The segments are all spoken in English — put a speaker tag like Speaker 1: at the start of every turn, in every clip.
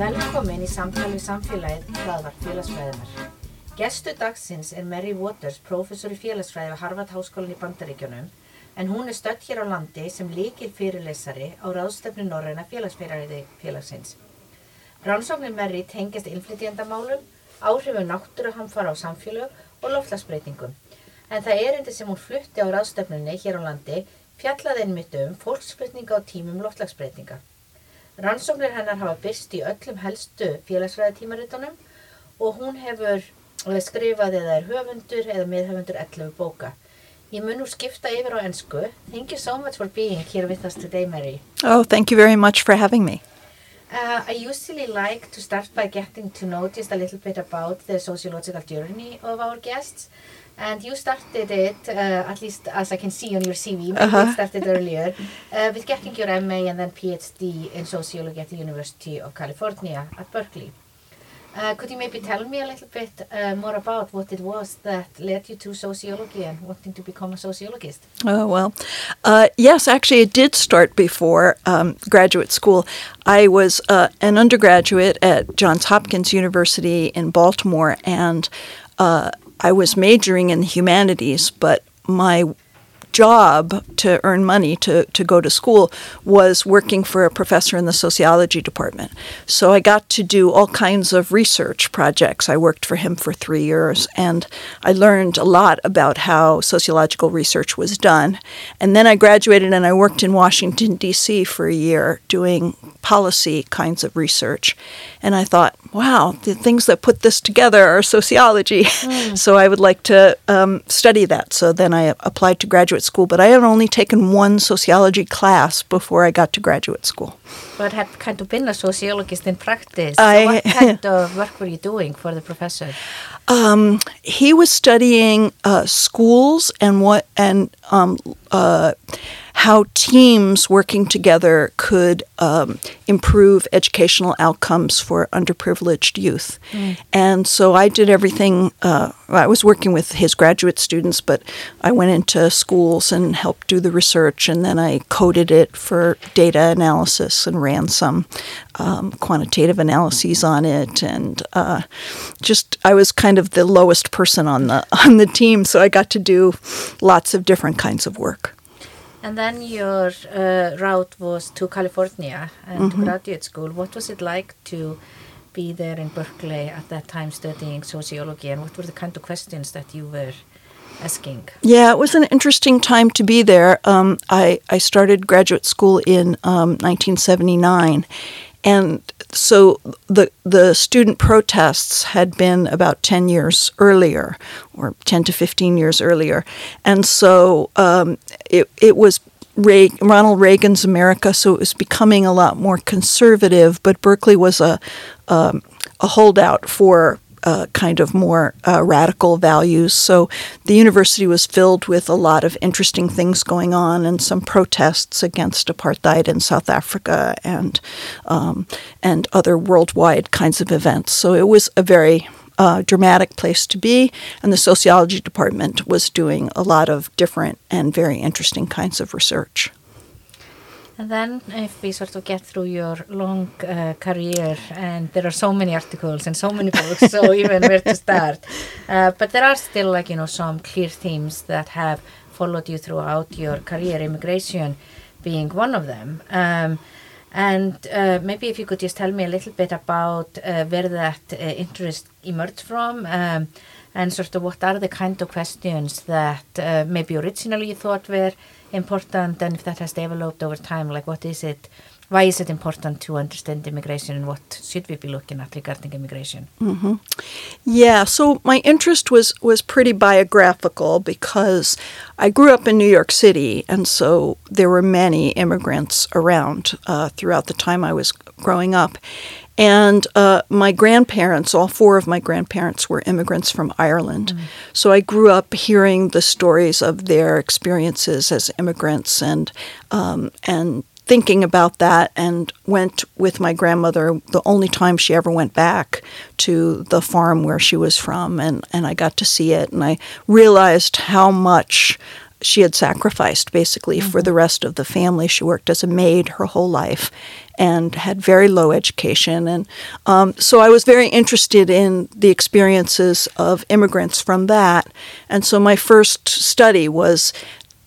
Speaker 1: Velkomin í samtali við samfélagið hlaðvar félagsfræðinar. Gestu dagsins er Mary Waters, prófessor í félagsfræði við Harvard Háskólan í Bandaríkjunum, en hún er stödd hér á landi sem líkil fyrirleysari á ráðstöfnu Norræna félagsfræði félagsins. Rannsóknir Mary tengist innflytjandamálum, áhrifu náttúruhamfara á samfélög og loftlagsbreytingum. En það erindi sem hún flutti á ráðstöfnunni hér á landi fjallaði einmitt um fólksflutninga á tímum loftlagsbreytinga. Rannsóknir hennar hafa byrst í öllum helstu félagsfræðitímaritunum og hún hefur skrifað eða er höfundur eða meðhöfundur 11 bóka. Ég mun nú skipta yfir á ennsku. Thank you so much for being here with us today, Mary.
Speaker 2: Oh, thank you very much for having me.
Speaker 1: Uh, I usually like to start by getting to know just a little bit about the sociological journey of our guests. And you started it, uh, at least as I can see on your CV, maybe uh -huh. it started earlier, uh, with getting your MA and then PhD in sociology at the University of California at Berkeley. Uh, could you maybe tell me a little bit uh, more about what it was that led you to sociology and wanting to become a sociologist?
Speaker 2: Oh, well, uh, yes, actually, it did start before um, graduate school. I was uh, an undergraduate at Johns Hopkins University in Baltimore, and uh, I was majoring in the humanities, but my job to earn money to, to go to school was working for a professor in the sociology department. So I got to do all kinds of research projects. I worked for him for three years and I learned a lot about how sociological research was done. And then I graduated and I worked in Washington, D.C. for a year doing policy kinds of research. And I thought, wow, the things that put this together are sociology. Mm. so I would like to um, study that. So then I applied to graduate school, but I had only taken one sociology class before I got to graduate school.
Speaker 1: But had kind of been a sociologist in practice. I, so what kind of work were you doing for the professor?
Speaker 2: Um, he was studying uh, schools and what and um, uh, how teams working together could um, improve educational outcomes for underprivileged youth. Mm. And so I did everything. Uh, I was working with his graduate students, but I went into schools and helped do the research, and then I coded it for data analysis and ran some um, quantitative analyses on it. And uh, just I was kind of the lowest person on the on the team, so I got to do lots of different kinds of work.
Speaker 1: And then your uh, route was to California and mm -hmm. to graduate school. What was it like to be there in Berkeley at that time studying sociology, and what were the kind of questions that you were asking?
Speaker 2: Yeah, it was an interesting time to be there. Um, I, I started graduate school in um, 1979, and so the the student protests had been about 10 years earlier or 10 to 15 years earlier. And so um, it, it was Ronald Reagan's America so it was becoming a lot more conservative but Berkeley was a um, a holdout for uh, kind of more uh, radical values. So the university was filled with a lot of interesting things going on and some protests against apartheid in South Africa and um, and other worldwide kinds of events. So it was a very uh, dramatic place to be, and the sociology department was doing a lot of different and very interesting kinds of research.
Speaker 1: And then if we sort of get through your long uh, career, and there are so many articles and so many books, so even where to start. Uh, but there are still like, you know, some clear themes that have followed you throughout your career, immigration being one of them. Um, and uh, maybe if you could just tell me a little bit about uh, where that uh, interest emerged from um, and sort of what are the kind of questions that uh, maybe originally you thought were important and if that has developed over time like what is it why is it important to understand immigration and what should we be looking at regarding immigration
Speaker 2: mm-hmm. yeah so my interest was was pretty biographical because i grew up in new york city and so there were many immigrants around uh, throughout the time i was growing up And uh, my grandparents, all four of my grandparents, were immigrants from Ireland. So I grew up hearing the stories of their experiences as immigrants and um, and thinking about that and went with my grandmother the only time she ever went back to the farm where she was from and, and I got to see it and I realized how much she had sacrificed basically for the rest of the family. She worked as a maid her whole life and had very low education. And um, so I was very interested in the experiences of immigrants from that. And so my first study was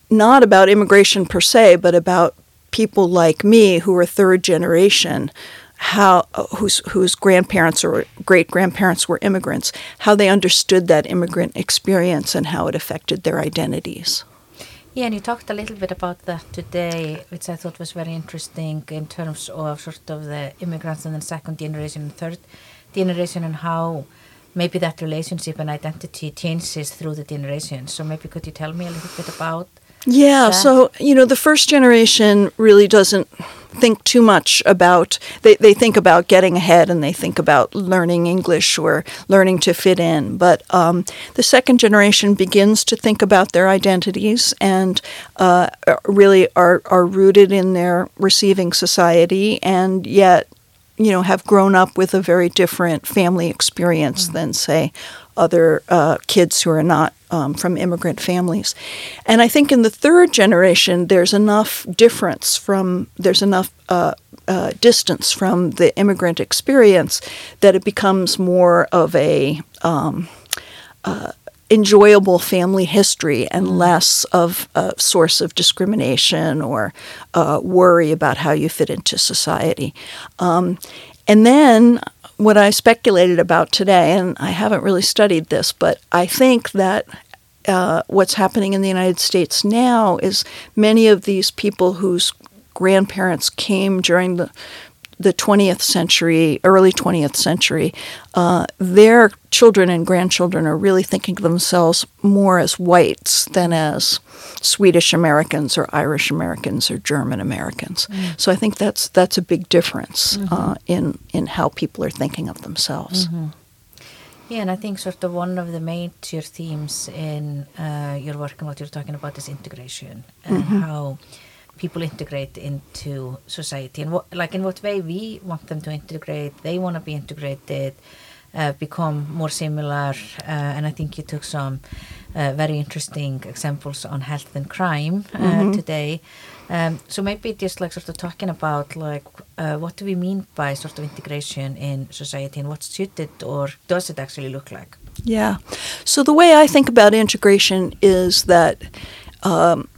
Speaker 2: not about immigration per se, but about people like me who were third generation how whose whose grandparents or great grandparents were immigrants how they understood that immigrant experience and how it affected their identities
Speaker 1: Yeah, and you talked a little bit about that today, which I thought was very interesting in terms of sort of the immigrants and then second generation and third generation and how maybe that relationship and identity changes through the generations. So maybe could you tell me a little bit about
Speaker 2: Yeah,
Speaker 1: that?
Speaker 2: so you know, the first generation really doesn't think too much about they, they think about getting ahead and they think about learning English or learning to fit in. But um, the second generation begins to think about their identities and uh, really are, are rooted in their receiving society and yet you know, have grown up with a very different family experience than, say, other uh, kids who are not um, from immigrant families. And I think in the third generation, there's enough difference from, there's enough uh, uh, distance from the immigrant experience that it becomes more of a, um, uh, enjoyable family history and less of a source of discrimination or uh, worry about how you fit into society. Um, and then what I speculated about today, and I haven't really studied this, but I think that uh, what's happening in the United States now is many of these people whose grandparents came during the the 20th century, early 20th century, uh, their children and grandchildren are really thinking of themselves more as whites than as Swedish Americans or Irish Americans or German Americans. So I think that's that's a big difference uh, in in how people are thinking of themselves.
Speaker 1: Yeah, and I think sort of one of the major themes in uh, your work and what you're talking about is integration and how people integrate into society and what, like in what way we want them to integrate. They want to be integrated, uh, become more similar, uh, and I think you took some uh, very interesting examples on health and crime uh, today. Um, so maybe just like sort of talking about like uh, what do we mean by sort of integration in society and what should it or does it actually look like?
Speaker 2: Yeah. So the way I think about integration is that um,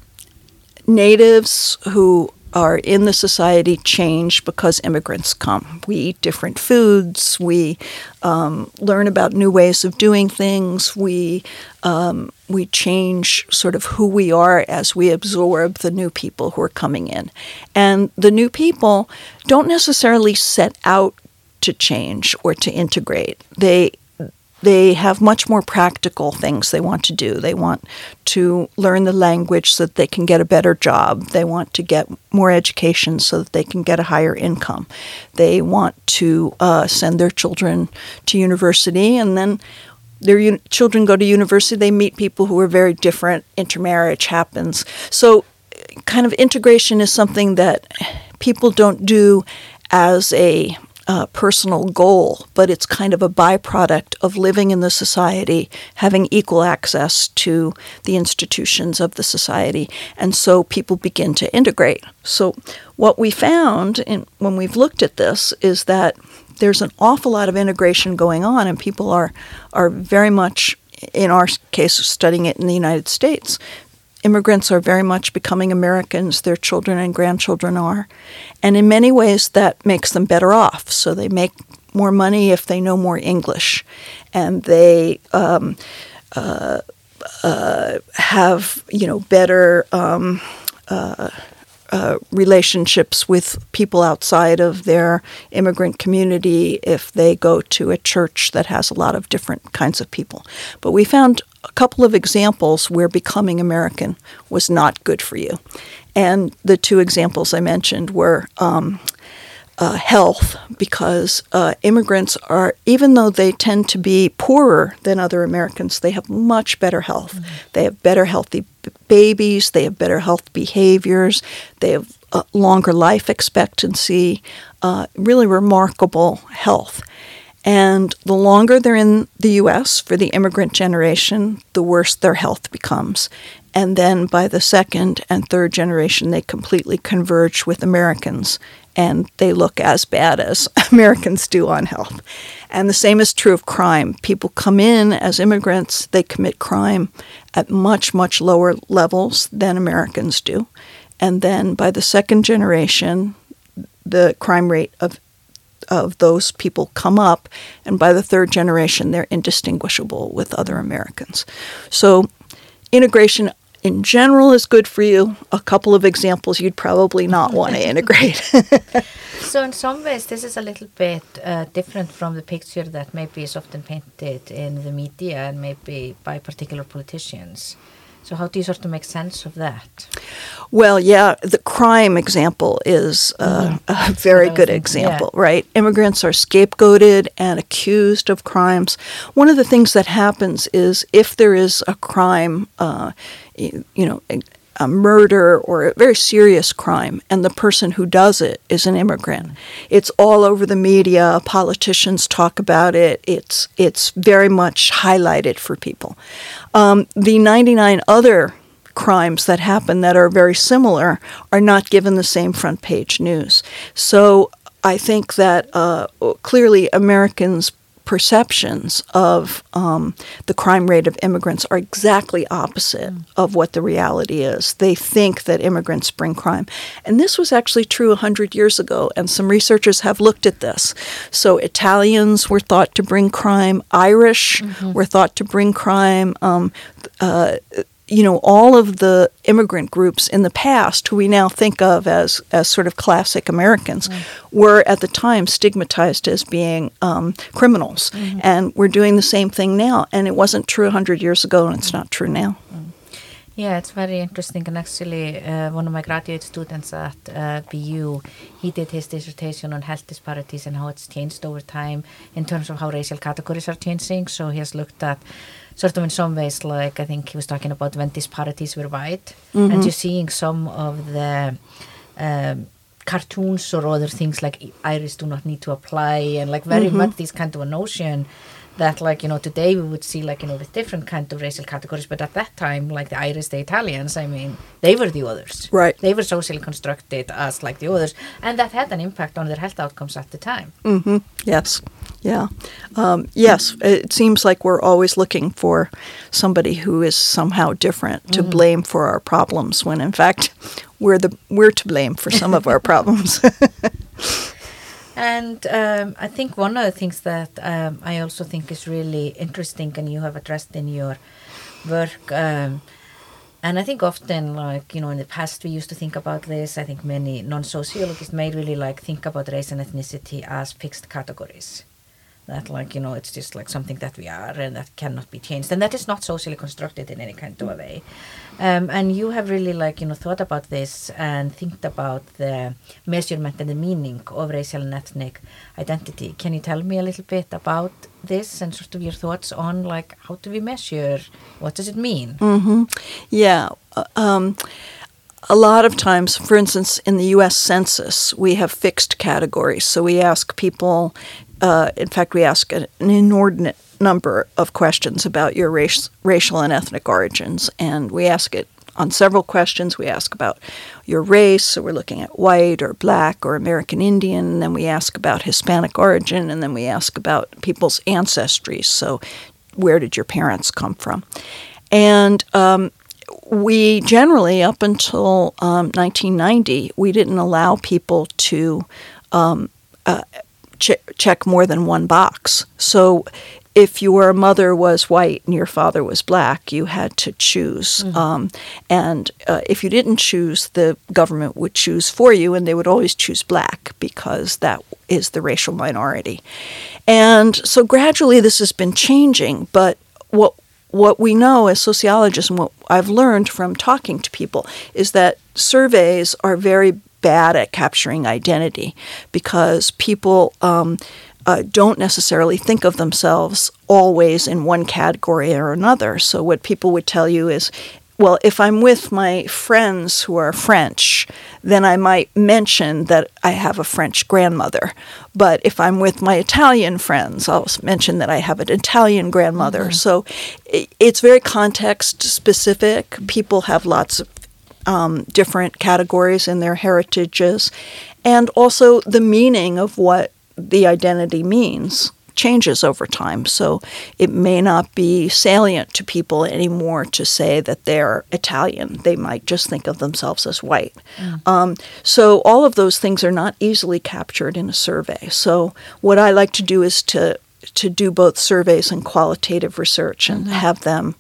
Speaker 2: natives who are in the society change because immigrants come. We eat different foods. We um, learn about new ways of doing things. We um, we change sort of who we are as we absorb the new people who are coming in, and the new people don't necessarily set out to change or to integrate. They they have much more practical things they want to do. They want to learn the language so that they can get a better job. They want to get more education so that they can get a higher income. They want to uh, send their children to university and then their un- children go to university, they meet people who are very different, intermarriage happens. So, kind of integration is something that people don't do as a uh, personal goal, but it's kind of a byproduct of living in the society, having equal access to the institutions of the society, and so people begin to integrate. So, what we found in, when we've looked at this is that there's an awful lot of integration going on, and people are are very much, in our case, studying it in the United States. Immigrants are very much becoming Americans. Their children and grandchildren are, and in many ways that makes them better off. So they make more money if they know more English, and they um, uh, uh, have you know better. Um, uh, uh, relationships with people outside of their immigrant community if they go to a church that has a lot of different kinds of people. But we found a couple of examples where becoming American was not good for you. And the two examples I mentioned were um, uh, health because uh, immigrants are, even though they tend to be poorer than other Americans, they have much better health. Mm-hmm. They have better healthy b- babies, they have better health behaviors, they have uh, longer life expectancy, uh, really remarkable health. And the longer they're in the U.S. for the immigrant generation, the worse their health becomes. And then by the second and third generation, they completely converge with Americans and they look as bad as Americans do on health. And the same is true of crime. People come in as immigrants, they commit crime at much, much lower levels than Americans do. And then by the second generation, the crime rate of of those people come up, and by the third generation, they're indistinguishable with other Americans. So, integration in general is good for you. A couple of examples you'd probably not want to integrate.
Speaker 1: so, in some ways, this is a little bit uh, different from the picture that maybe is often painted in the media and maybe by particular politicians. So how do you sort of make sense of that?
Speaker 2: Well, yeah, the crime example is uh, mm-hmm. a very good example, yeah. right? Immigrants are scapegoated and accused of crimes. One of the things that happens is if there is a crime, uh, you, know, a murder or a very serious crime, and the person who does it is an immigrant. It's all over the media. Politicians talk about it. It's it's very much highlighted for people. Um, the 99 other crimes that happen that are very similar are not given the same front page news. So I think that uh, clearly Americans perceptions of um, the crime rate of immigrants are exactly opposite mm. of what the reality is. They think that immigrants bring crime. And this was actually true 100 years ago, and some researchers have looked at this. So Italians were thought to bring crime, Irish mm-hmm. were thought to bring crime. Um, uh, you know, all of the immigrant groups in the past, who we now think of as, as sort of classic Americans, mm. were at the time stigmatized as being um, criminals. Mm-hmm. And we're doing the same thing now. And it wasn't true 100 years ago, and it's not true now. Mm.
Speaker 1: Yeah, it's very interesting. And actually, uh, one of my graduate students at uh, BU, he did his dissertation on health disparities and how it's changed over time in terms of how racial categories are changing. So he has looked at sort of in some ways like I think he was talking about when disparities were wide. Mm-hmm. and you're seeing some of the um, cartoons or other things like Irish do not need to apply and like very mm-hmm. much this kind of a notion that like you know today we would see like you know with different kind of racial categories. But at that time like the irish the italians i mean they were the others.
Speaker 2: Right.
Speaker 1: They were socially constructed as like the others. And that had an impact on their health outcomes at the time.
Speaker 2: Mm-hmm. yes yeah um, yes it seems like we're always looking for somebody who is somehow different to mm-hmm. blame for our problems when in fact we're the we're to blame for some of our problems
Speaker 1: And um, I think one of the things that um, I also think is really interesting and you have addressed in your work, um, and I think often, like, you know, in the past we used to think about this. I think many non sociologists may really like think about race and ethnicity as fixed categories that like you know it's just like something that we are and that cannot be changed. And that is not socially constructed in any kind of a way. Um, and you have really like you know thought about this and think about the measurement and the meaning of racial and ethnic identity. Can you tell me a little bit about this and sort of your thoughts on like how do we measure? What does it mean?
Speaker 2: Mm-hmm. yeah uh, um, a lot of times, for instance, in the US Census, we have fixed categories. So we ask people uh, in fact, we ask an inordinate number of questions about your race, racial and ethnic origins, and we ask it on several questions. We ask about your race, so we're looking at white or black or American Indian, and then we ask about Hispanic origin, and then we ask about people's ancestry, so where did your parents come from? And um, we generally, up until um, 1990, we didn't allow people to um, uh, ch- check more than one box. So if your mother was white and your father was black, you had to choose. Mm-hmm. Um, and uh, if you didn't choose, the government would choose for you, and they would always choose black because that is the racial minority. And so gradually this has been changing, but what what we know as sociologists and what I've learned from talking to people is that surveys are very bad at capturing identity because people um, uh, don't necessarily think of themselves always in one category or another. So, what people would tell you is, well, if I'm with my friends who are French, then I might mention that I have a French grandmother. But if I'm with my Italian friends, I'll mention that I have an Italian grandmother. Mm-hmm. So it's very context specific. People have lots of um, different categories in their heritages, and also the meaning of what the identity means changes over time. So it may not be salient to people anymore to say that they're Italian. They might just think of themselves as white. Mm. Um, so all of those things are not easily captured in a survey. So what I like to do is to to do both surveys and qualitative research and mm-hmm. have them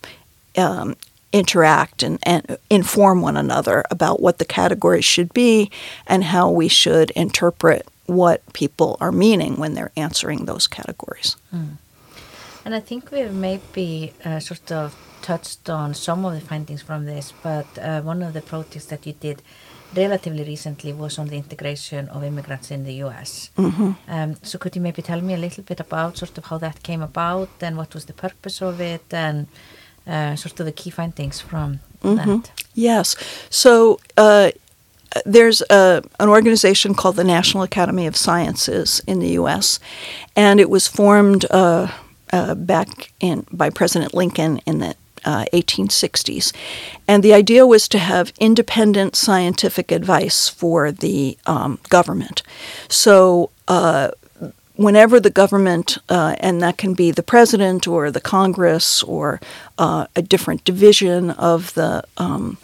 Speaker 2: um, interact and, and inform one another about what the categories should be and how we should interpret what people are meaning when they're answering those categories. Mm.
Speaker 1: And I think we've maybe uh, sort of touched on some of the findings from this, but uh, one of the projects that you did relatively recently was on the integration of immigrants in the US. Mm-hmm. Um, so could you maybe tell me a little bit about sort of how that came about and what was the purpose of it and uh, sort of the key findings from mm-hmm. that?
Speaker 2: Yes. So uh, there's a, an organization called the National Academy of Sciences in the U.S., and it was formed uh, uh, back in by President Lincoln in the uh, 1860s. And the idea was to have independent scientific advice for the um, government. So uh, whenever the government, uh, and that can be the president or the Congress or uh, a different division of the um,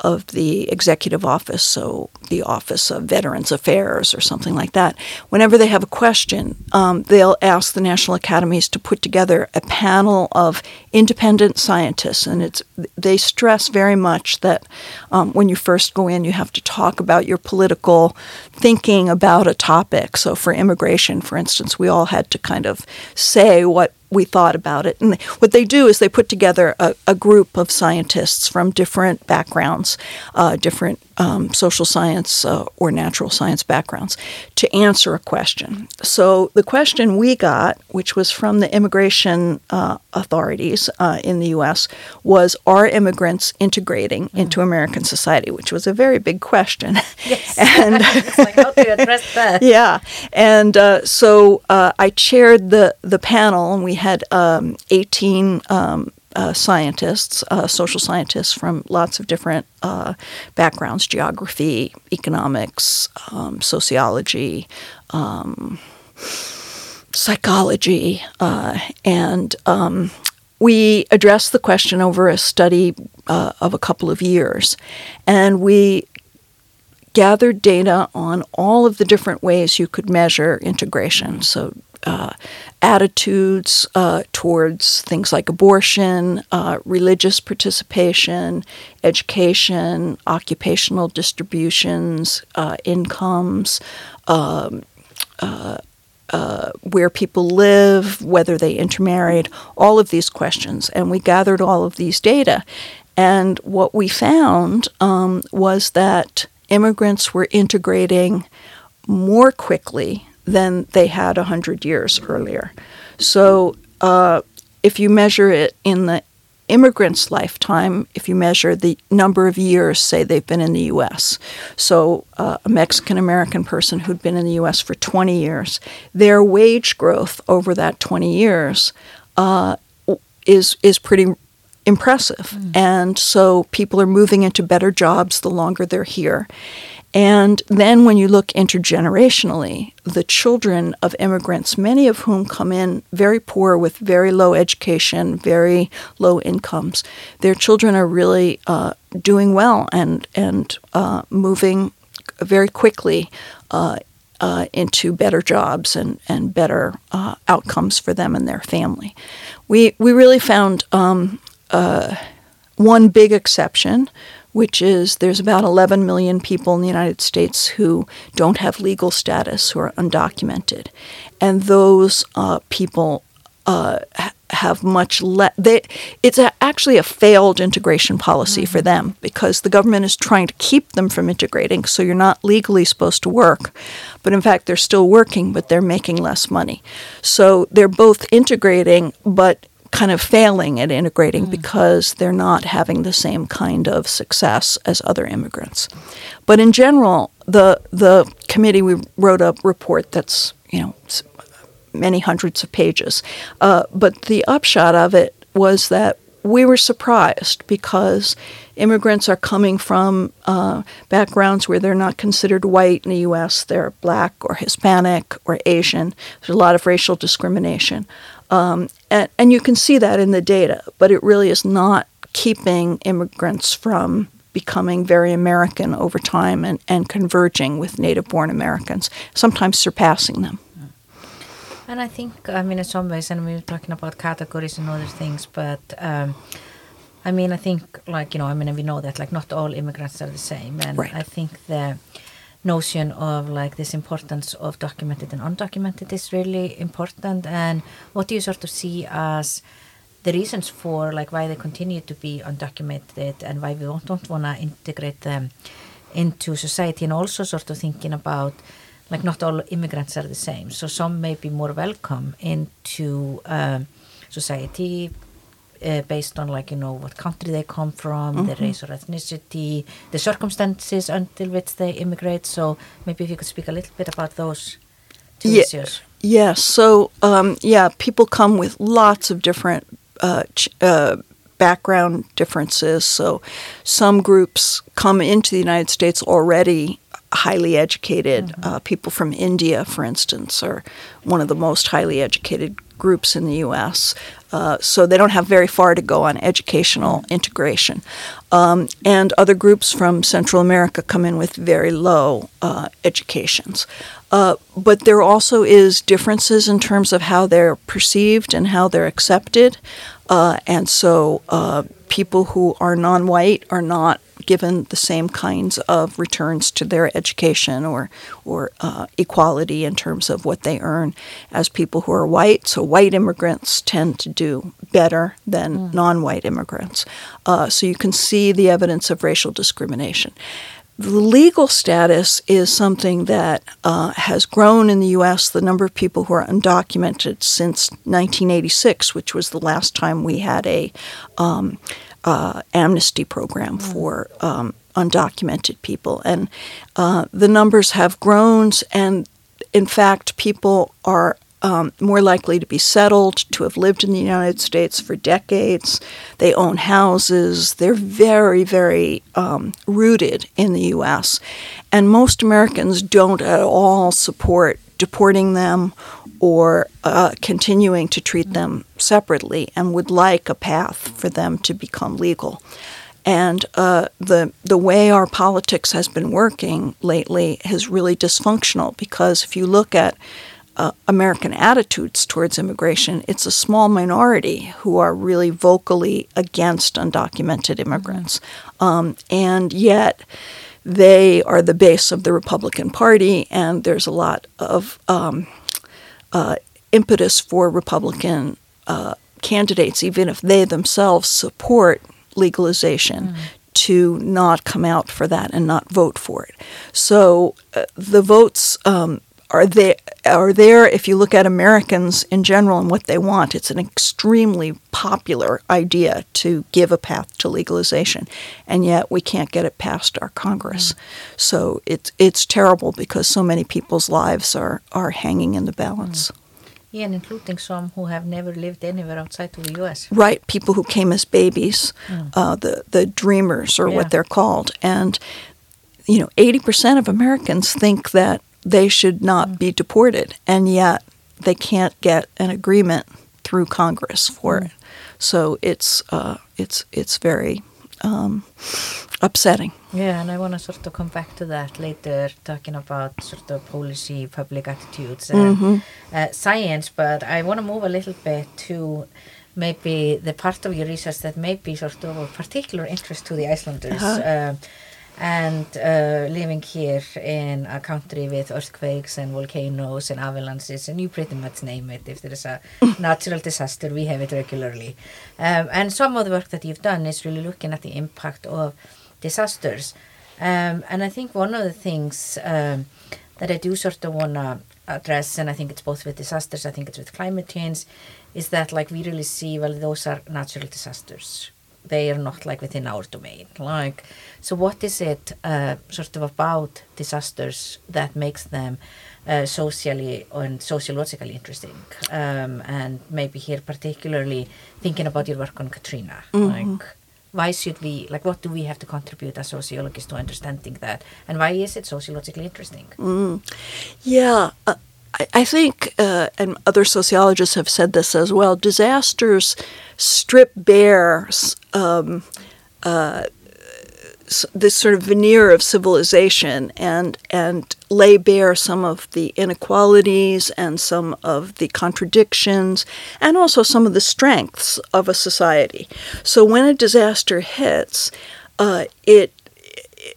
Speaker 2: of the executive office, so the Office of Veterans Affairs or something like that, whenever they have a question, um, they'll ask the national academies to put together a panel of independent scientists. And it's they stress very much that um, when you first go in, you have to talk about your political thinking about a topic. So for immigration, for instance, we all had to kind of say what we thought about it. And what they do is they put together a, a group of scientists from different backgrounds, uh, different um, social science uh, or natural science backgrounds, to answer a question. So the question we got, which was from the immigration uh, authorities uh, in the U.S., was Are immigrants integrating mm. into American society? Which was a very big question.
Speaker 1: Yes. and like, how you address that?
Speaker 2: Yeah. And uh, so uh, I chaired the, the panel, and we had um, 18 um, uh, scientists, uh, social scientists from lots of different uh, backgrounds geography, economics, um, sociology, um, psychology, uh, and um, we addressed the question over a study uh, of a couple of years. And we gathered data on all of the different ways you could measure integration. So, uh, attitudes uh, towards things like abortion, uh, religious participation, education, occupational distributions, uh, incomes, um, uh, uh, where people live, whether they intermarried, all of these questions. And we gathered all of these data. And what we found um, was that immigrants were integrating more quickly than they had 100 years earlier. So uh, if you measure it in the immigrant's lifetime, if you measure the number of years, say they've been in the U.S., so uh, a Mexican American person who'd been in the U.S. for 20 years, their wage growth over that 20 years uh, is is pretty impressive. Mm. And so people are moving into better jobs the longer they're here. And then when you look intergenerationally, the children of immigrants, many of whom come in very poor with very low education, very low incomes, their children are really uh, doing well and, and uh, moving very quickly uh, uh into better jobs and, and better uh, outcomes for them and their family. We, we really found um, uh, one big exception, which is there's about 11 million people in the United States who don't have legal status, who are undocumented. And those uh, people uh, have much less. It's a, actually a failed integration policy mm-hmm. for them because the government is trying to keep them from integrating. So you're not legally supposed to work, but in fact they're still working, but they're making less money. So they're both integrating, but kind of failing at integrating mm. because they're not having the same kind of success as other immigrants. But in general, the the committee we wrote a report that's you know many hundreds of pages. Uh, but the upshot of it was that we were surprised because immigrants are coming from uh, backgrounds where they're not considered white in the U.S. They're black or Hispanic or Asian. There's a lot of racial discrimination. Um, and, and you can see that in the data, but it really is not keeping immigrants from becoming very American over time and, and converging with native born Americans, sometimes surpassing them.
Speaker 1: And I think, I mean, in some ways, and we were talking about categories and other things, but um, I mean, I think, like, you know, I mean, we know that, like, not all immigrants are the same. And right. I think the notion of, like, this importance of documented and undocumented is really important. And what do you sort of see as the reasons for, like, why they continue to be undocumented and why we don't, don't want to integrate them into society and also sort of thinking about like not all immigrants are the same. So some may be more welcome into uh, society uh, based on like you know what country they come from, mm -hmm. their race or ethnicity, the circumstances until which they immigrate. So maybe if you could speak a little bit about those two yeah, issues.
Speaker 2: Yes. So um, yeah, people come with lots of different. Uh, uh, background differences. So, some groups come into the United States already highly educated. Mm-hmm. Uh, people from India, for instance, are one of the most highly educated groups in the U.S. Uh, so they don't have very far to go on educational integration. Um, and other groups from Central America come in with very low uh, educations. Uh, but there also is differences in terms of how they're perceived and how they're accepted. Uh, and so uh, people who are non-white are not given the same kinds of returns to their education or or uh, equality in terms of what they earn as people who are white. So white immigrants tend to do better than mm. non-white immigrants. Uh, so you can see the evidence of racial discrimination. The legal status is something that uh, has grown in the U.S. The number of people who are undocumented since 1986, which was the last time we had a um, uh, amnesty program mm. for um, undocumented people. And uh, the numbers have grown, and in fact, people are um, more likely to be settled, to have lived in the United States for decades. They own houses. They're very, very um, rooted in the U.S. And most Americans don't at all support deporting them or uh, continuing to treat them separately and would like a path for them to become legal. And uh, the the way our politics has been working lately is really dysfunctional because if you look at uh, American attitudes towards immigration, it's a small minority who are really vocally against undocumented immigrants, um, and yet they are the base of the Republican Party, and there's a lot of um, uh, impetus for Republican uh, candidates, even if they themselves support legalization, mm. to not come out for that and not vote for it. So uh, the votes um, are there are there if you look at Americans in general and what they want. It's an extremely popular idea to give a path to legalization, and yet we can't get it past our Congress. Mm. So it's it's terrible because so many people's lives are are hanging in the balance. Mm.
Speaker 1: Yeah, and including some who have never lived anywhere outside of the U.S.
Speaker 2: Right, people who came as babies, mm. uh, the the dreamers, or yeah. what they're called, and you know, eighty percent of Americans think that they should not mm. be deported, and yet they can't get an agreement through Congress for mm. it. So it's uh, it's it's very um, upsetting.
Speaker 1: Yeah, and I want to sort of come back to that later, talking about sort of policy, public attitudes, and mm-hmm. uh, science. But I want to move a little bit to maybe the part of your research that may be sort of of particular interest to the Icelanders. Uh-huh. Uh, and uh, living here in a country with earthquakes and volcanoes and avalanches and you pretty much name it if there is a natural disaster we have it regularly. Um, and some of the work that you've done is really looking at the impact of disasters. Um, and I think one of the things um, that I do sort of want to address and I think it's both with disasters I think it's with climate change is that like we really see well those are natural disasters they are not like within our domain. Like so what is it uh, sort of about disasters that makes them uh, socially and sociologically interesting? Um, and maybe here particularly thinking about your work on Katrina.
Speaker 2: Mhm.
Speaker 1: like why should we like what do we have to contribute as sociologists to understanding that? And why is it sociologically interesting?
Speaker 2: Mm. Yeah, uh, I, think, uh, and other sociologists have said this as well. Disasters strip bare um, uh, this sort of veneer of civilization and and lay bare some of the inequalities and some of the contradictions and also some of the strengths of a society. So when a disaster hits, uh, it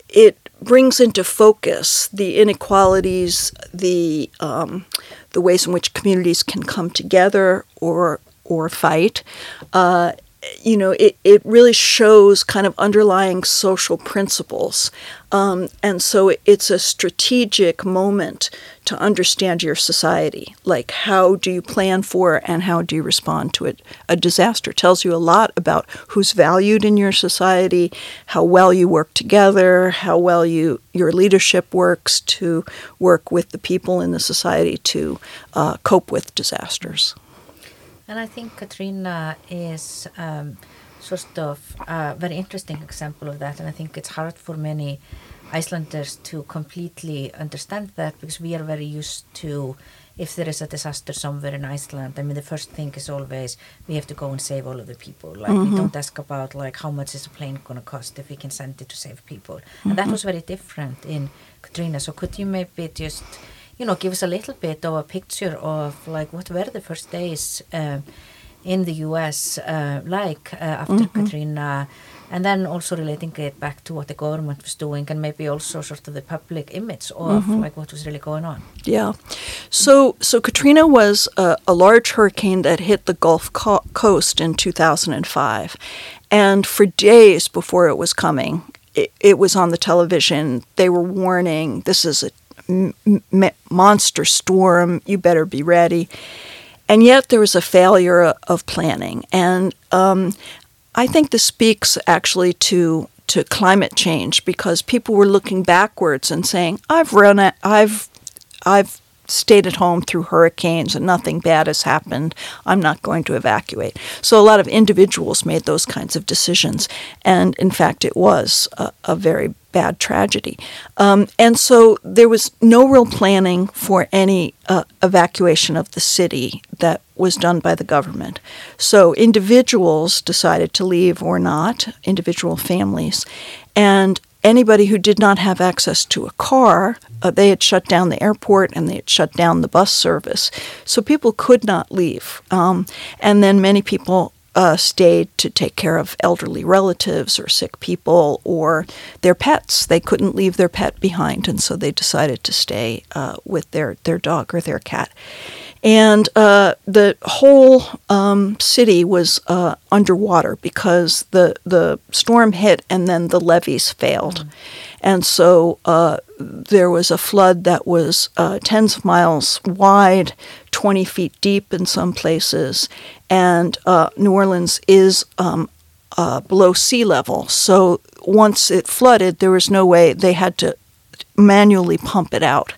Speaker 2: it brings into focus the inequalities, the um, the ways in which communities can come together or or fight. Uh, you know, it, it really shows kind of underlying social principles. Um, and so it's a strategic moment to understand your society. Like, how do you plan for and how do you respond to it? A disaster tells you a lot about who's valued in your society, how well you work together, how well you your leadership works to work with the people in the society to uh, cope with disasters.
Speaker 1: And I think Katrina is um, sort of a very interesting example of that. And I think it's hard for many Icelanders to completely understand that because we are very used to if there is a disaster somewhere in Iceland, I mean, the first thing is always we have to go and save all of the people. Like, we don't ask about, like, how much is a plane going to cost if we can send it to save people. And that was very different in Katrina. So, could you maybe just you know, give us a little bit of a picture of like what were the first days uh, in the U.S. Uh, like uh, after Katrina, and then also relating it back to what the government was doing, and maybe also sort of the public image of like what was really going on.
Speaker 2: Yeah. So so Katrina was a, a large hurricane that hit the Gulf co- Coast in 2005. And for days before it was coming, it, it was on the television. They were warning this is a m- monster storm. You better be ready. And yet there was a failure of planning. And um, I think this speaks actually to to climate change because people were looking backwards and saying, "I've run, I've, I've stayed at home through hurricanes and nothing bad has happened. I'm not going to evacuate." So a lot of individuals made those kinds of decisions, and in fact, it was a, a very bad tragedy. Um, and so there was no real planning for any uh, evacuation of the city that was done by the government. So individuals decided to leave or not, individual families. And anybody who did not have access to a car, uh, they had shut down the airport and they had shut down the bus service. So people could not leave. Um, and then many people uh, stayed to take care of elderly relatives or sick people or their pets. They couldn't leave their pet behind, and so they decided to stay uh, with their, their dog or their cat. And uh, the whole um, city was uh, underwater because the, the storm hit and then the levees failed. And so uh, there was a flood that was uh, tens of miles wide, 20 feet deep in some places. And uh, New Orleans is um, uh, below sea level. So once it flooded, there was no way they had to manually pump it out.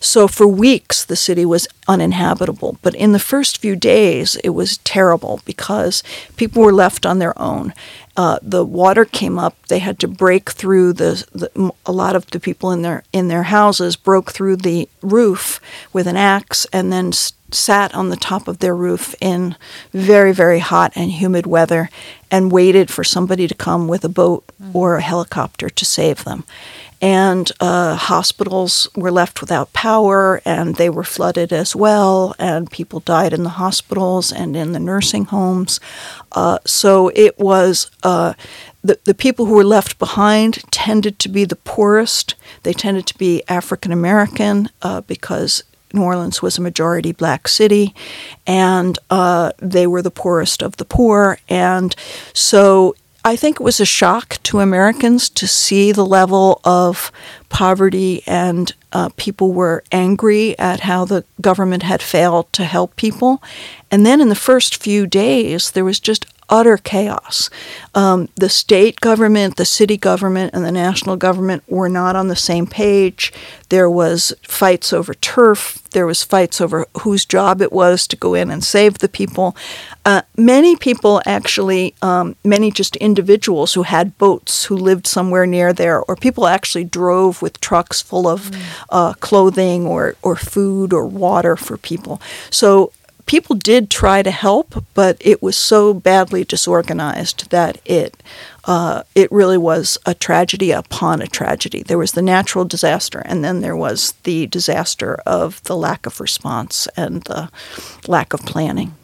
Speaker 2: So for weeks, the city was uninhabitable. But in the first few days, it was terrible because people were left on their own. Uh, the water came up. They had to break through the, the. A lot of the people in their in their houses broke through the roof with an axe and then s- sat on the top of their roof in very very hot and humid weather and waited for somebody to come with a boat or a helicopter to save them and uh, hospitals were left without power and they were flooded as well and people died in the hospitals and in the nursing homes uh, so it was uh, the, the people who were left behind tended to be the poorest. They tended to be African American uh, because New Orleans was a majority black city, and uh, they were the poorest of the poor. And so I think it was a shock to Americans to see the level of poverty, and uh, people were angry at how the government had failed to help people. And then in the first few days, there was just utter chaos. Um, the state government, the city government, and the national government were not on the same page. There was fights over turf. There was fights over whose job it was to go in and save the people. Uh, many people actually, um, many just individuals who had boats who lived somewhere near there, or people actually drove with trucks full of mm. uh, clothing or, or food or water for people. So people did try to help, but it was so badly disorganized that it uh, it really was a tragedy upon a tragedy. There was the natural disaster, and then there was the disaster of the lack of response and the lack of planning.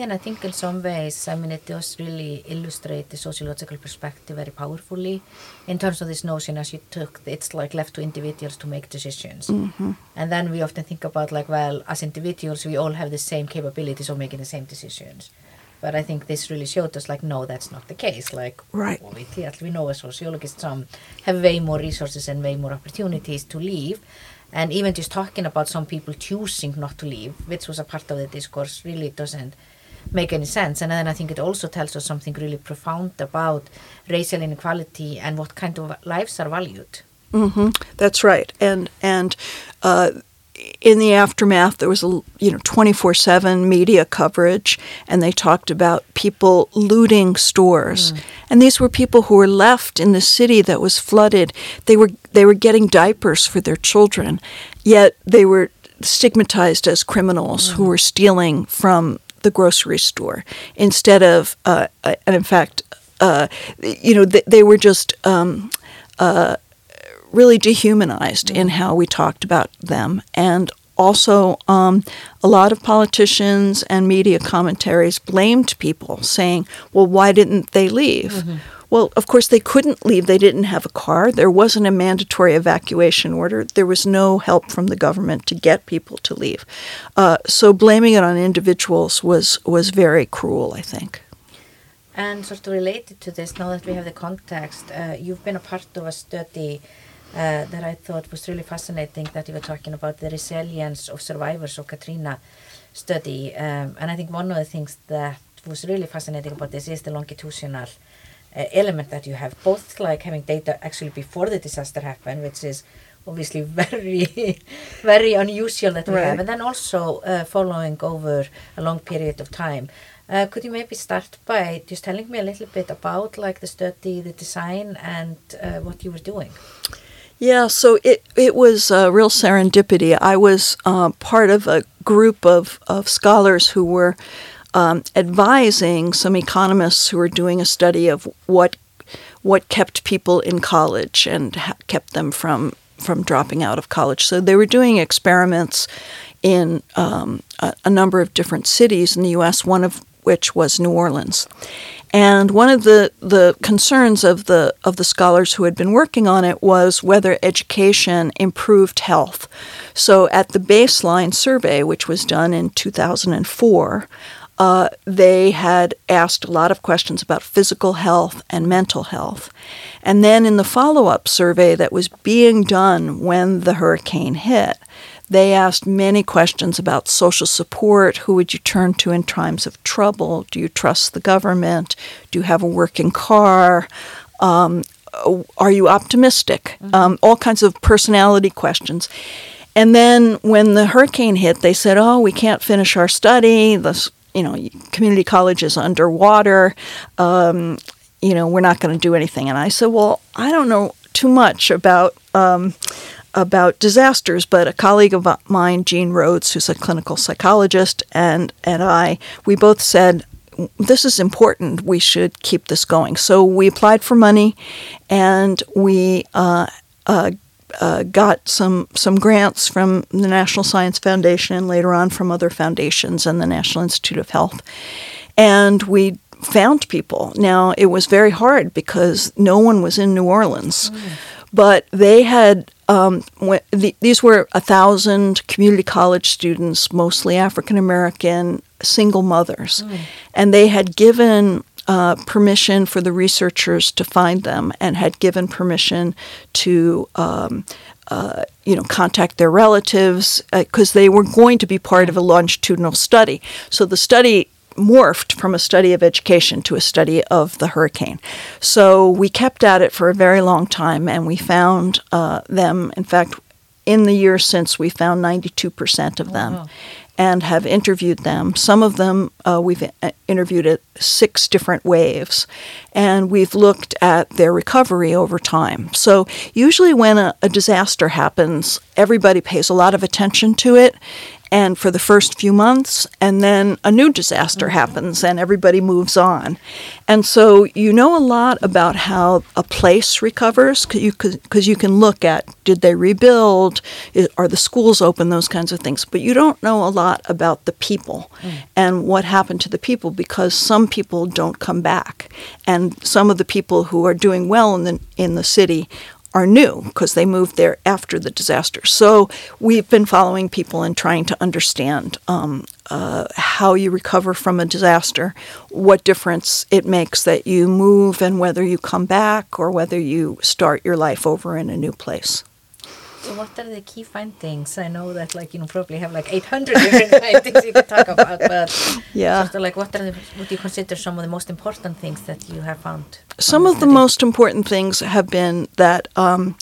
Speaker 1: And I think in some ways, I mean, it does really illustrate the sociological perspective very powerfully in terms of this notion as you took, it's like left to individuals to make decisions. Mm-hmm. And then we often think about like, well, as individuals, we all have the same capabilities of making the same decisions. But I think this really showed us like, no, that's not the case. Like,
Speaker 2: right.
Speaker 1: we, we know as sociologists, some have way more resources and way more opportunities to leave. And even just talking about some people choosing not to leave, which was a part of the discourse, really doesn't make any sense. And then I think it also tells us something really profound about racial inequality and what kind of lives are valued.
Speaker 2: Mm-hmm. That's right. And and uh, in the aftermath, there was a you know twenty four seven media coverage, and they talked about people looting stores, mm. and these were people who were left in the city that was flooded. They were they were getting diapers for their children, yet they were stigmatized as criminals mm. who were stealing from the grocery store instead of, uh, uh, and in fact, uh, you know, they, they were just um, uh, really dehumanized in how we talked about them. And also, um, a lot of politicians and media commentaries blamed people, saying, well, why didn't they leave? Mm-hmm. Well, of course, they couldn't leave. They didn't have a car. There wasn't a mandatory evacuation order. There was no help from the government to get people to leave. Uh, so blaming it on individuals was, was very cruel, I think.
Speaker 1: And sort of related to this, now that we have the context, uh, you've been a part of a study uh, that I thought was really fascinating that you were talking about the resilience of survivors of Katrina study. Um, and I think one of the things that was really fascinating about this is the longitudinal uh, element that you have, both like having data actually before the disaster happened, which is obviously very, very unusual that we right. have, and then also uh, following over a long period of time. Uh, could you maybe start by just telling me a little bit about like the study, the design, and uh, what you were doing?
Speaker 2: Yeah, so it it was a real serendipity. I was uh, part of a group of, of scholars who were um, advising some economists who were doing a study of what what kept people in college and ha- kept them from from dropping out of college. So they were doing experiments in um, a, a, number of different cities in the U.S. One of which was New Orleans. And one of the, the concerns of the of the scholars who had been working on it was whether education improved health. So at the baseline survey, which was done in 2004, uh, they had asked a lot of questions about physical health and mental health. And then in the follow up survey that was being done when the hurricane hit, they asked many questions about social support. Who would you turn to in times of trouble? Do you trust the government? Do you have a working car? Um, are you optimistic? Mm-hmm. Um, all kinds of personality questions. And then when the hurricane hit, they said, "Oh, we can't finish our study. The you know, community college is underwater. Um, you know, we're not going to do anything. And I said, well, I don't know too much about um, about disasters, but a colleague of mine, Jean Rhodes, who's a clinical psychologist, and and I, we both said this is important. We should keep this going. So we applied for money, and we uh, uh, uh, got some some grants from the National Science Foundation and later on from other foundations and the National Institute of Health, and we found people. Now, it was very hard because no one was in New Orleans, but they had. Um, the, these were a thousand community college students, mostly African American, single mothers, and they had given uh, permission for the researchers to find them and had given permission to um, uh, you know contact their relatives because they were going to be part of a longitudinal study. So the study morphed from a study of education to a study of the hurricane. So we kept at it for a very long time and we found uh, them. In fact in the years since we found 92% of them.
Speaker 1: Wow.
Speaker 2: And have interviewed them. Some of them uh, we've uh, interviewed at six different waves, and we've looked at their recovery over time. So, usually, when a, a disaster happens, everybody pays a lot of attention to it. And for the first few months, and then a new disaster mm-hmm. happens and everybody moves on. And so you know a lot about how a place recovers because you, can look at did they rebuild, are the schools open, those kinds of things. But you don't know a lot about the people mm. and what happened to the people because some people don't come back. And some of the people who are doing well in the, in the city are new because they moved there after the disaster. So we've been following people and trying to understand um, uh, how you recover from a disaster, what difference it makes that you move, and whether you come back or whether you start your life over in a new place.
Speaker 1: What are the key findings? I know that like you know probably have like 800 different findings you could talk about, but
Speaker 2: Yeah.
Speaker 1: just like what are the, what do you consider some of the most important things that you have found?
Speaker 2: Some of the most important things have been that um,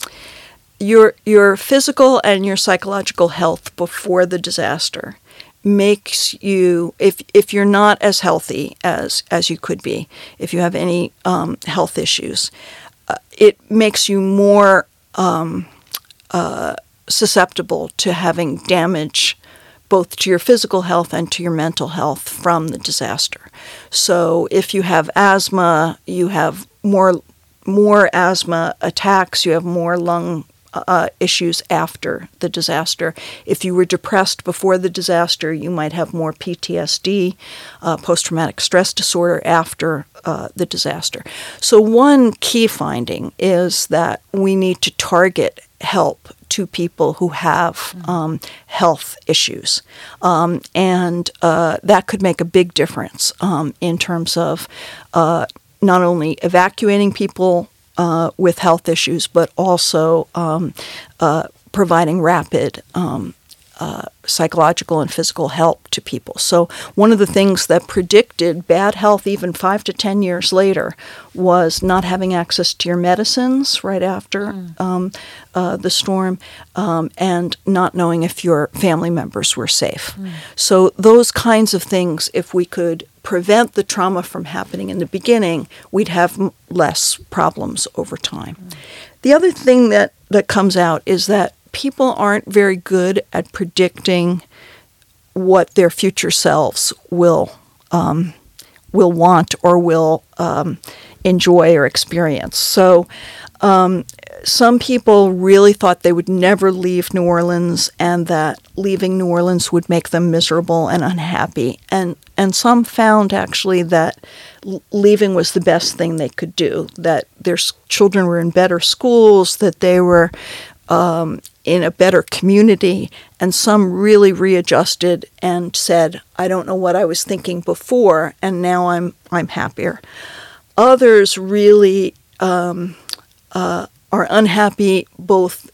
Speaker 2: your your physical and your psychological health before the disaster makes you if if you're not as healthy as as you could be if you have any um, health issues uh, it makes you more um, uh, susceptible to having damage both to your physical health and to your mental health from the disaster. So if you have asthma, you have more more asthma attacks, you have more lung uh, issues after the disaster. If you were depressed before the disaster, you might have more PTSD, uh, post traumatic stress disorder, after uh, the disaster. So, one key finding is that we need to target help to people who have um, health issues. Um, and uh, that could make a big difference um, in terms of uh, not only evacuating people uh, with health issues, but also um, uh, providing rapid um, uh, psychological and physical help to people. So, one of the things that predicted bad health even five to ten years later was not having access to your medicines right after um, uh, the storm um, and not knowing if your family members were safe. So, those kinds of things, if we could prevent the trauma from happening in the beginning, we'd have m- less problems over time. The other thing that, that comes out is that people aren't very good at predicting what their future selves will um, will want or will um, enjoy or experience. So um, some people really thought they would never leave New Orleans and that leaving New Orleans would make them miserable and unhappy. And and some found actually that leaving was the best thing they could do. That their children were in better schools. That they were um, in a better community. And some really readjusted and said, "I don't know what I was thinking before, and now I'm I'm happier." Others really um, uh, are unhappy both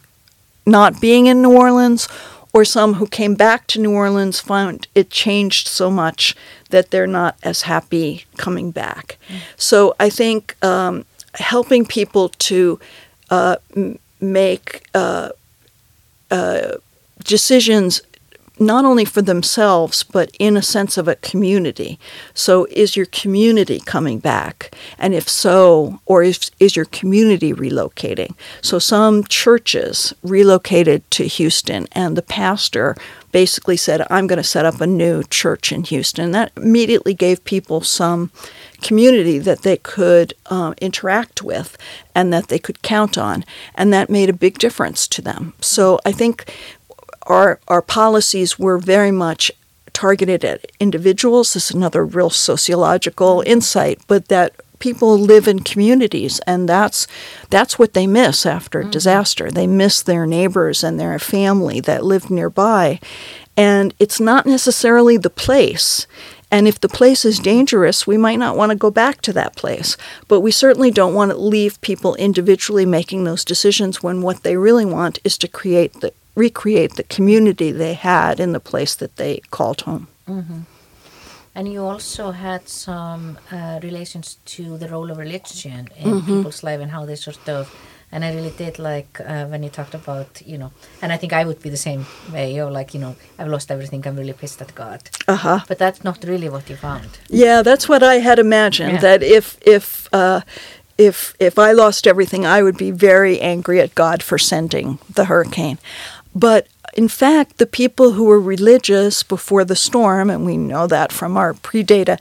Speaker 2: not being in New Orleans or some who came back to New Orleans found it changed so much that they're not as happy coming back. So I think um, helping people to uh, m- make uh, uh, decisions not only for themselves, but in a sense of a community. So, is your community coming back? And if so, or is, is your community relocating? So, some churches relocated to Houston, and the pastor basically said, I'm going to set up a new church in Houston. That immediately gave people some community that they could uh, interact with and that they could count on. And that made a big difference to them. So, I think our our policies were very much targeted at individuals. This is another real sociological insight, but that people live in communities and that's that's what they miss after a disaster. They miss their neighbors and their family that live nearby. And it's not necessarily the place. And if the place is dangerous, we might not want to go back to that place. But we certainly don't want to leave people individually making those decisions when what they really want is to create the recreate the community they had in the place that they called home.
Speaker 1: And you also had some uh, relations to the role of religion in people's life and how they sort of, and I really did like uh, when you talked about, you know, and I think I would be the same way, you're like, you know, I've lost everything, I'm really pissed at God.
Speaker 2: Uh huh.
Speaker 1: But that's not really what you found.
Speaker 2: Yeah, that's what I had imagined.
Speaker 1: Yeah.
Speaker 2: That if if uh, if if I lost everything, I would be very angry at God for sending the hurricane. But in fact, the people who were religious before the storm, and we know that from our pre-data,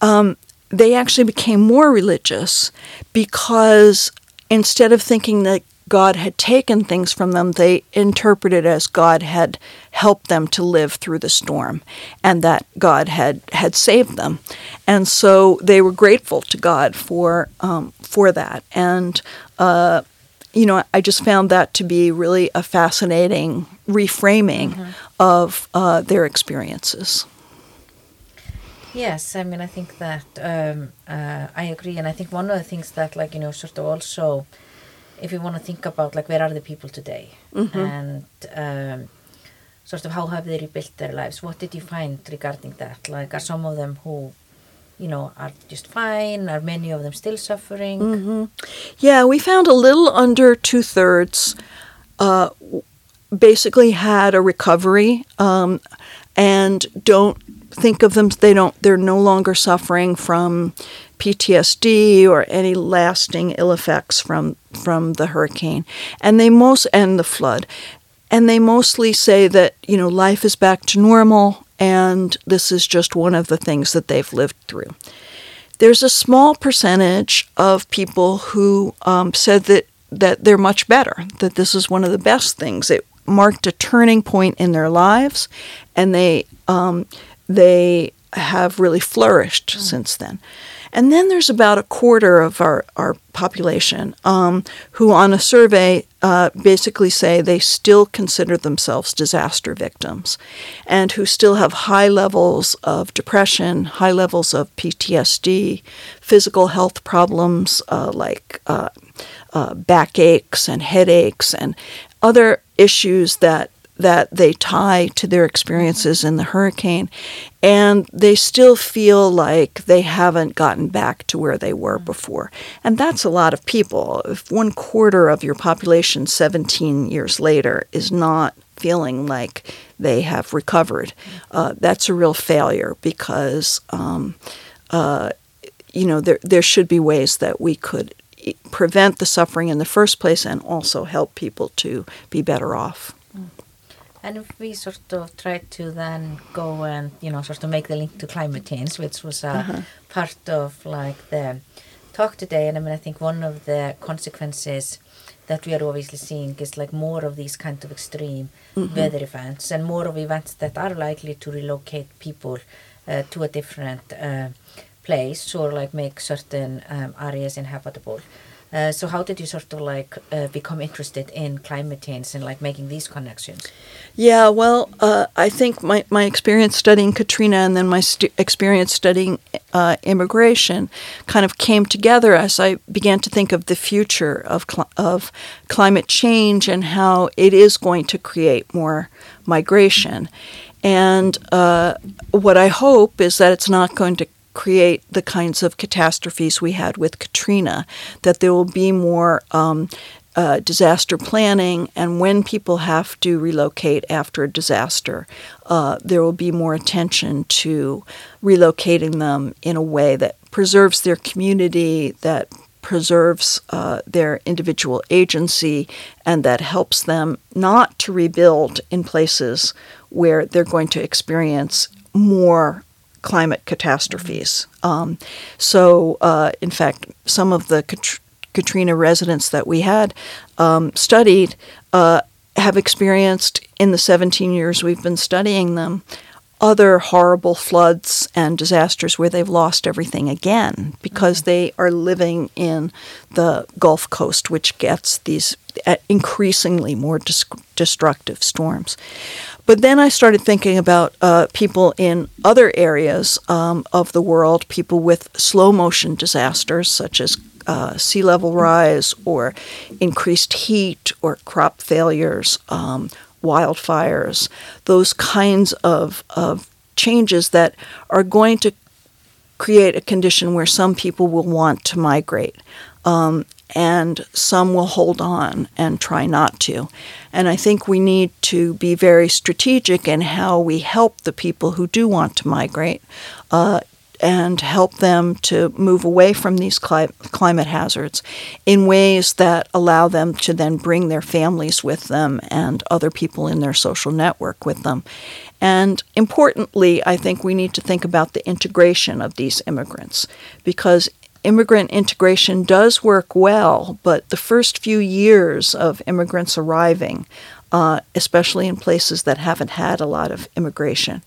Speaker 2: um, they actually became more religious because instead of thinking that God had taken things from them, they interpreted as God had helped them to live through the storm and that God had, had saved them. And so they were grateful to God for, um, for that. And, uh, you know, I just found that to be really a fascinating reframing of uh, their experiences.
Speaker 1: Yes, I mean, I think that um, uh, I agree, and I think one of the things that, like, you know, sort of also, if you want to think about, like, where are the people today, and um, sort of how have they rebuilt their lives? What did you find regarding that? Like, are some of them who, you know, are just fine? Are many of them still suffering?
Speaker 2: Yeah, we found a little under two thirds uh, basically had a recovery um, and don't think of them. They don't. They're no longer suffering from PTSD or any lasting ill effects from from the hurricane, and they most and the flood, and they mostly say that you know life is back to normal, and this is just one of the things that they've lived through there's a small percentage of people who um, said that that they're much better, that this is one of the best things. It marked a turning point in their lives, and they um, they have really flourished since then. And then there's about a quarter of our, our population um, who, on a survey, uh, basically say they still consider themselves disaster victims and who still have high levels of depression, high levels of PTSD, physical health problems uh, like uh, uh, backaches and headaches and other issues that that they tie to their experiences in the hurricane and they still feel like they haven't gotten back to where they were before. And that's a lot of people. If one quarter of your population 17 years later is not feeling like they have recovered uh, that's a real failure because um, uh, you know there, there should be ways that we could prevent the suffering in the first place and also help people to be better off
Speaker 1: And if we sort of try to then go and, you know, sort of make the link to climate change, which was a part of like the talk today, and I mean, I think one of the consequences that we are obviously seeing is like more of these kind of extreme weather events and more of events that are likely to relocate people uh, to a different uh, place or like make certain um, areas inhabitable. Uh, so how did you sort of like uh, become interested in climate change and like making these connections?
Speaker 2: Yeah, well, uh, I think my, my experience studying Katrina and then my experience studying uh, immigration kind of came together as I began to think of the future of, cl- of climate change and how it is going to create more migration. And uh, what I hope is that it's not going to create the kinds of catastrophes we had with Katrina, that there will be more um, uh, disaster planning, and when people have to relocate after a disaster, uh, there will be more attention to relocating them in a way that preserves their community, that preserves uh, their individual agency, and that helps them not to rebuild in places where they're going to experience more climate catastrophes. Um, so, uh, in fact, some of the Kat- Katrina residents that we had um, studied uh, have experienced in the 17 years we've been studying them other horrible floods and disasters where they've lost everything again because they are living in the Gulf Coast, which gets these uh, increasingly more dis- destructive storms. But then I started thinking about uh, people in other areas um, of the world, people with slow motion disasters such as uh, sea level rise or increased heat or crop failures, um, wildfires, those kinds of, of changes that are going to create a condition where some people will want to migrate. Um, and some will hold on and try not to. And I think we need to be very strategic in how we help the people who do want to migrate uh, and help them to move away from these cli- climate hazards in ways that allow them to then bring their families with them and other people in their social network with them. And importantly, I think we need to think about the integration of these immigrants because immigrant integration does work well, but the first few years of immigrants arriving, uh, especially in places that haven't had a lot of immigration,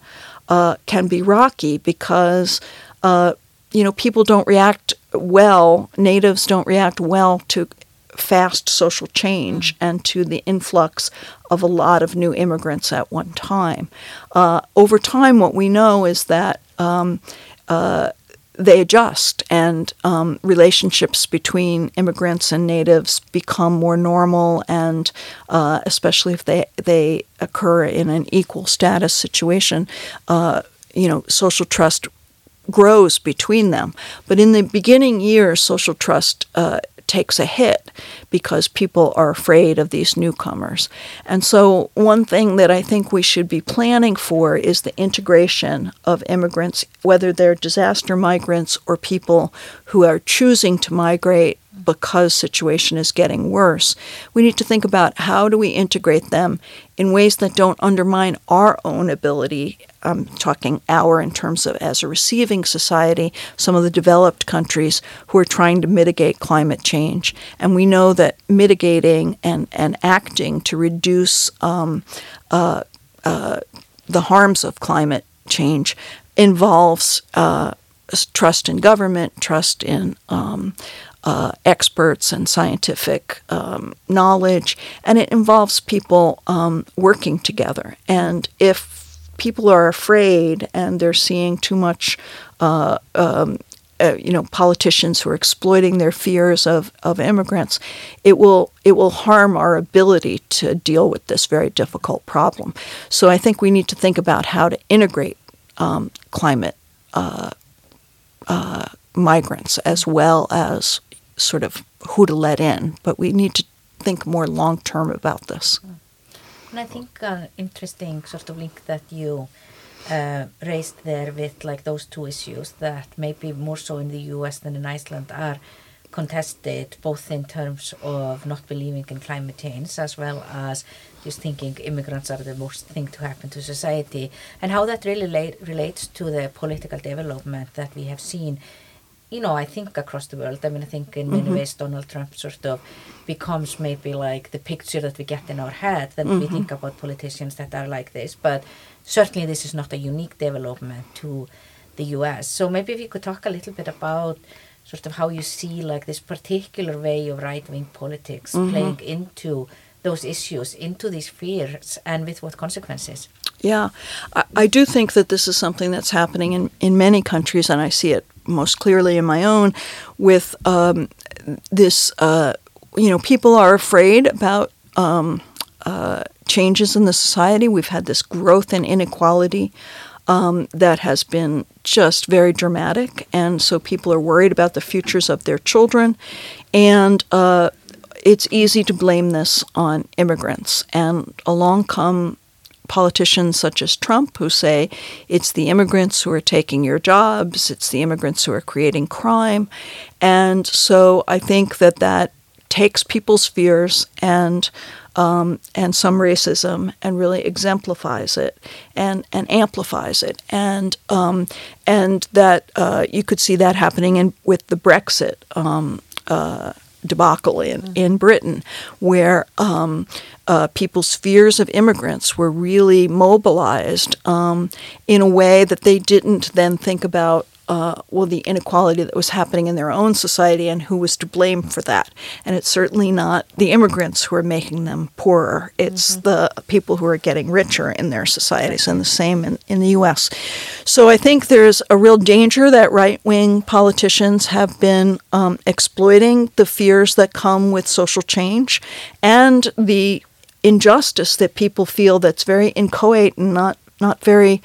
Speaker 2: uh, can be rocky because uh, you know people don't react well. Natives don't react well to fast social change mm-hmm. and to the influx of a lot of new immigrants at one time. Uh, over time, what we know is that um, uh, they adjust and um, relationships between immigrants and natives become more normal and uh, especially if they they occur in an equal status situation uh, you know social trust grows between them. But in the beginning years social trust uh, takes a hit because people are afraid of these newcomers. And so, one thing that I think we should be planning for is the integration of immigrants, whether they're disaster migrants or people who are choosing to migrate because situation is getting worse. We need to think about how do we integrate them in ways that don't undermine our own ability. I'm talking our in terms of as a receiving society, some of the developed countries who are trying to mitigate climate change. And we know that mitigating and, and acting to reduce um, uh, uh, the harms of climate change involves uh, trust in government, trust in um, uh, experts and scientific um, knowledge, and it involves people um, working together. And if people are afraid and they're seeing too much, uh, um, uh, you know, politicians who are exploiting their fears of, of immigrants, it will it will harm our ability to deal with this very difficult problem. So I think we need to think about how to integrate um, climate. Uh, uh, migrants as well as sort of who to let in, but we need to think more long term about this.
Speaker 1: And I think an interesting sort of link that you uh, raised there with like those two issues that maybe more so in the US than in Iceland are contested both in terms of not believing in climate change as well as just thinking immigrants are the worst thing to happen to society and how that really relates to the political development that we have seen you know, I think across the world. I mean, I think in many mm-hmm. ways Donald Trump sort of becomes maybe like the picture that we get in our head that mm-hmm. we think about politicians that are like this. But certainly, this is not a unique development to the U.S. So maybe if you could talk a little bit about sort of how you see like this particular way of right-wing politics mm-hmm. playing into those issues, into these fears, and with what consequences.
Speaker 2: Yeah, I, I do think that this is something that's happening in, in many countries, and I see it most clearly in my own with um, this. Uh, you know, people are afraid about um, uh, changes in the society. We've had this growth in inequality. Um, that has been just very dramatic. And so people are worried about the futures of their children. And uh, it's easy to blame this on immigrants. And along come politicians such as Trump who say it's the immigrants who are taking your jobs, it's the immigrants who are creating crime. And so I think that that takes people's fears and um, and some racism and really exemplifies it and, and amplifies it. And um, and that uh, you could see that happening in with the Brexit um, uh, debacle in, in Britain, where um, uh, people's fears of immigrants were really mobilized um, in a way that they didn't then think about uh, well, the inequality that was happening in their own society and who was to blame for that. And it's certainly not the immigrants who are making them poorer, it's mm-hmm. the people who are getting richer in their societies, and the same in, in the U.S. So I think there's a real danger that right wing politicians have been um, exploiting the fears that come with social change and the injustice that people feel that's very inchoate and not not very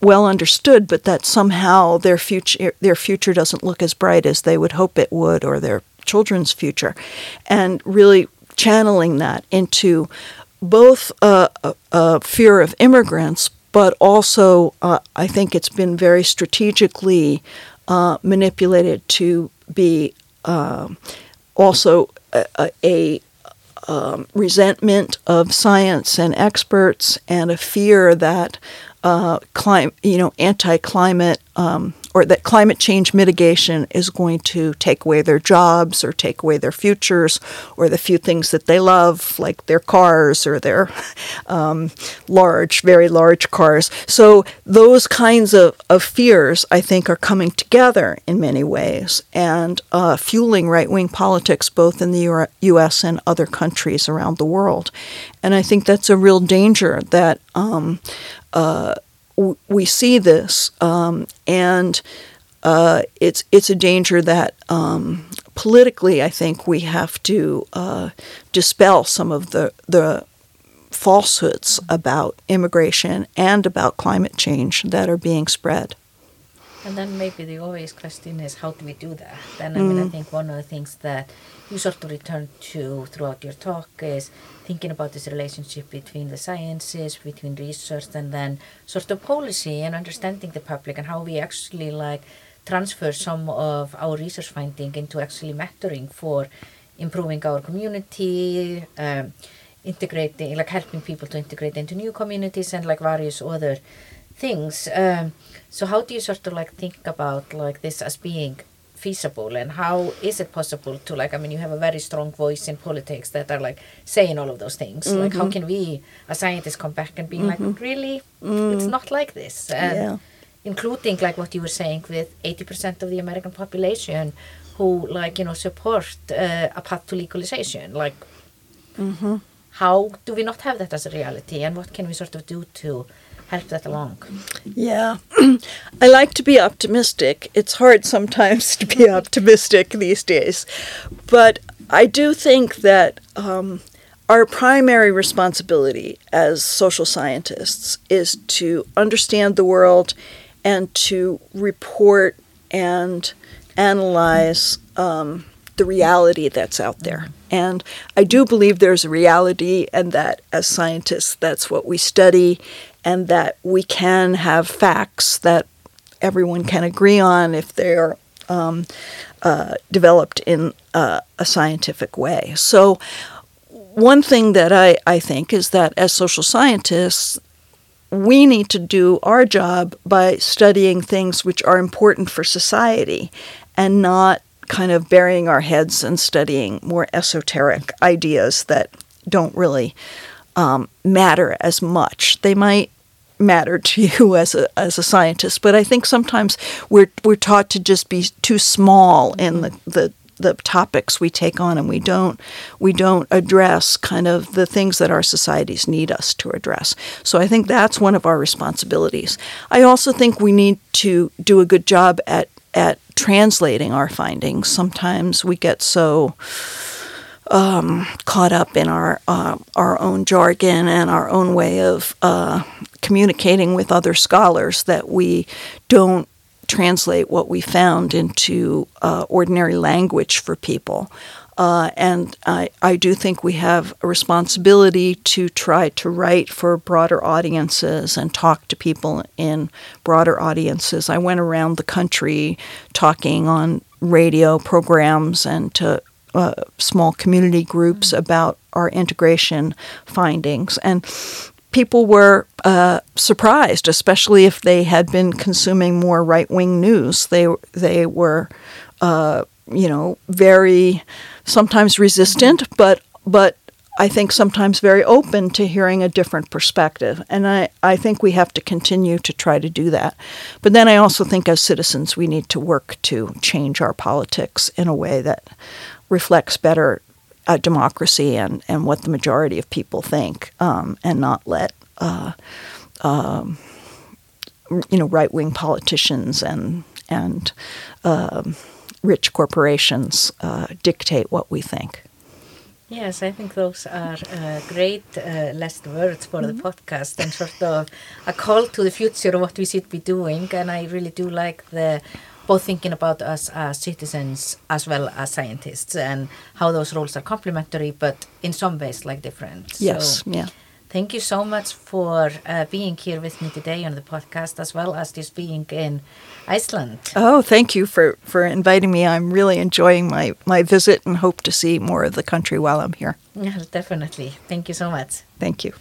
Speaker 2: well understood, but that somehow their future their future doesn't look as bright as they would hope it would, or their children's future, and really channeling that into both a, fear of immigrants, but also uh, I think it's been very strategically uh, manipulated to be uh, also a, a um, resentment of science and experts and a fear that uh, clim- you know, anti-climate um, or that climate change mitigation is going to take away their jobs or take away their futures or the few things that they love, like their cars or their um, large, very large cars. So those kinds of, of fears, I think, are coming together in many ways and uh, fueling right wing politics both in the U.S. and other countries around the world. And I think that's a real danger that um, uh, we see this, um, and uh, it's it's a danger that um, politically, I think we have to uh, dispel some of the the falsehoods about immigration and about climate change that are being spread.
Speaker 1: And then maybe the obvious question is how do we do that? Then I mean I mm. think one of the things that you sort of return to throughout your talk is thinking about this relationship between the sciences, between research, and then sort of policy and understanding the public and how we actually like transfer some of our research finding into actually mattering for improving our community, um, integrating, like helping people to integrate into new communities and like various other things. Um, so how do you sort of like think about like this as being feasible and how is it possible to like i mean you have a very strong voice in politics that are like saying all of those things mm-hmm. like how mm-hmm. can we as scientists come back and be mm-hmm. like really mm. it's not like this and yeah. including like what you were saying with 80% of the american population who like you know support uh, a path to legalization like mm-hmm. how do we not have that as a reality and what can we sort of do to help that along.
Speaker 2: Yeah, I like to be optimistic. It's hard sometimes to be optimistic these days, but I do think that um, our primary responsibility as social scientists is to understand the world and to report and analyze um, the reality that's out there. And I do believe there's a reality, and that as scientists, that's what we study, and that we can have facts that everyone can agree on if they're um, uh, developed in uh, a scientific way. So, one thing that I, I think is that as social scientists, we need to do our job by studying things which are important for society and not kind of burying our heads and studying more esoteric ideas that don't really um, matter as much. They might matter to you as a as a scientist, but I think sometimes we're we're taught to just be too small in the, the the topics we take on and we don't we don't address kind of the things that our societies need us to address. So I think that's one of our responsibilities. I also think we need to do a good job at at translating our findings. Sometimes we get so um, caught up in our uh, our own jargon and our own way of uh, communicating with other scholars that we don't translate what we found into uh, ordinary language for people. Uh, and I, I do think we have a responsibility to try to write for broader audiences and talk to people in broader audiences. I went around the country talking on radio programs and to uh, small community groups mm-hmm. about our integration findings. And people were uh, surprised, especially if they had been consuming more right wing news. They, they were, uh, you know, very sometimes resistant, but but I think sometimes very open to hearing a different perspective. And I, I think we have to continue to try to do that. But then I also think as citizens we need to work to change our politics in a way that reflects better uh, democracy and, and what the majority of people think, um, and not let uh, um, you know right wing politicians and and um, rich corporations uh, dictate what we think.
Speaker 1: Yes, I think those are uh, great uh, last words for the podcast and sort of a call to the future of what we should be doing. And I really do like the both thinking about us as citizens as well as scientists and how those roles are complementary, but in some ways like different.
Speaker 2: Yes,
Speaker 1: So
Speaker 2: yeah.
Speaker 1: thank you so much for uh, being here with me today on the podcast, as well as just being in Iceland.
Speaker 2: Oh, thank you for, for inviting me. I'm really enjoying my, my visit and hope to see more of the country while I'm here.
Speaker 1: Yeah, definitely. Thank you so much.
Speaker 2: Thank you.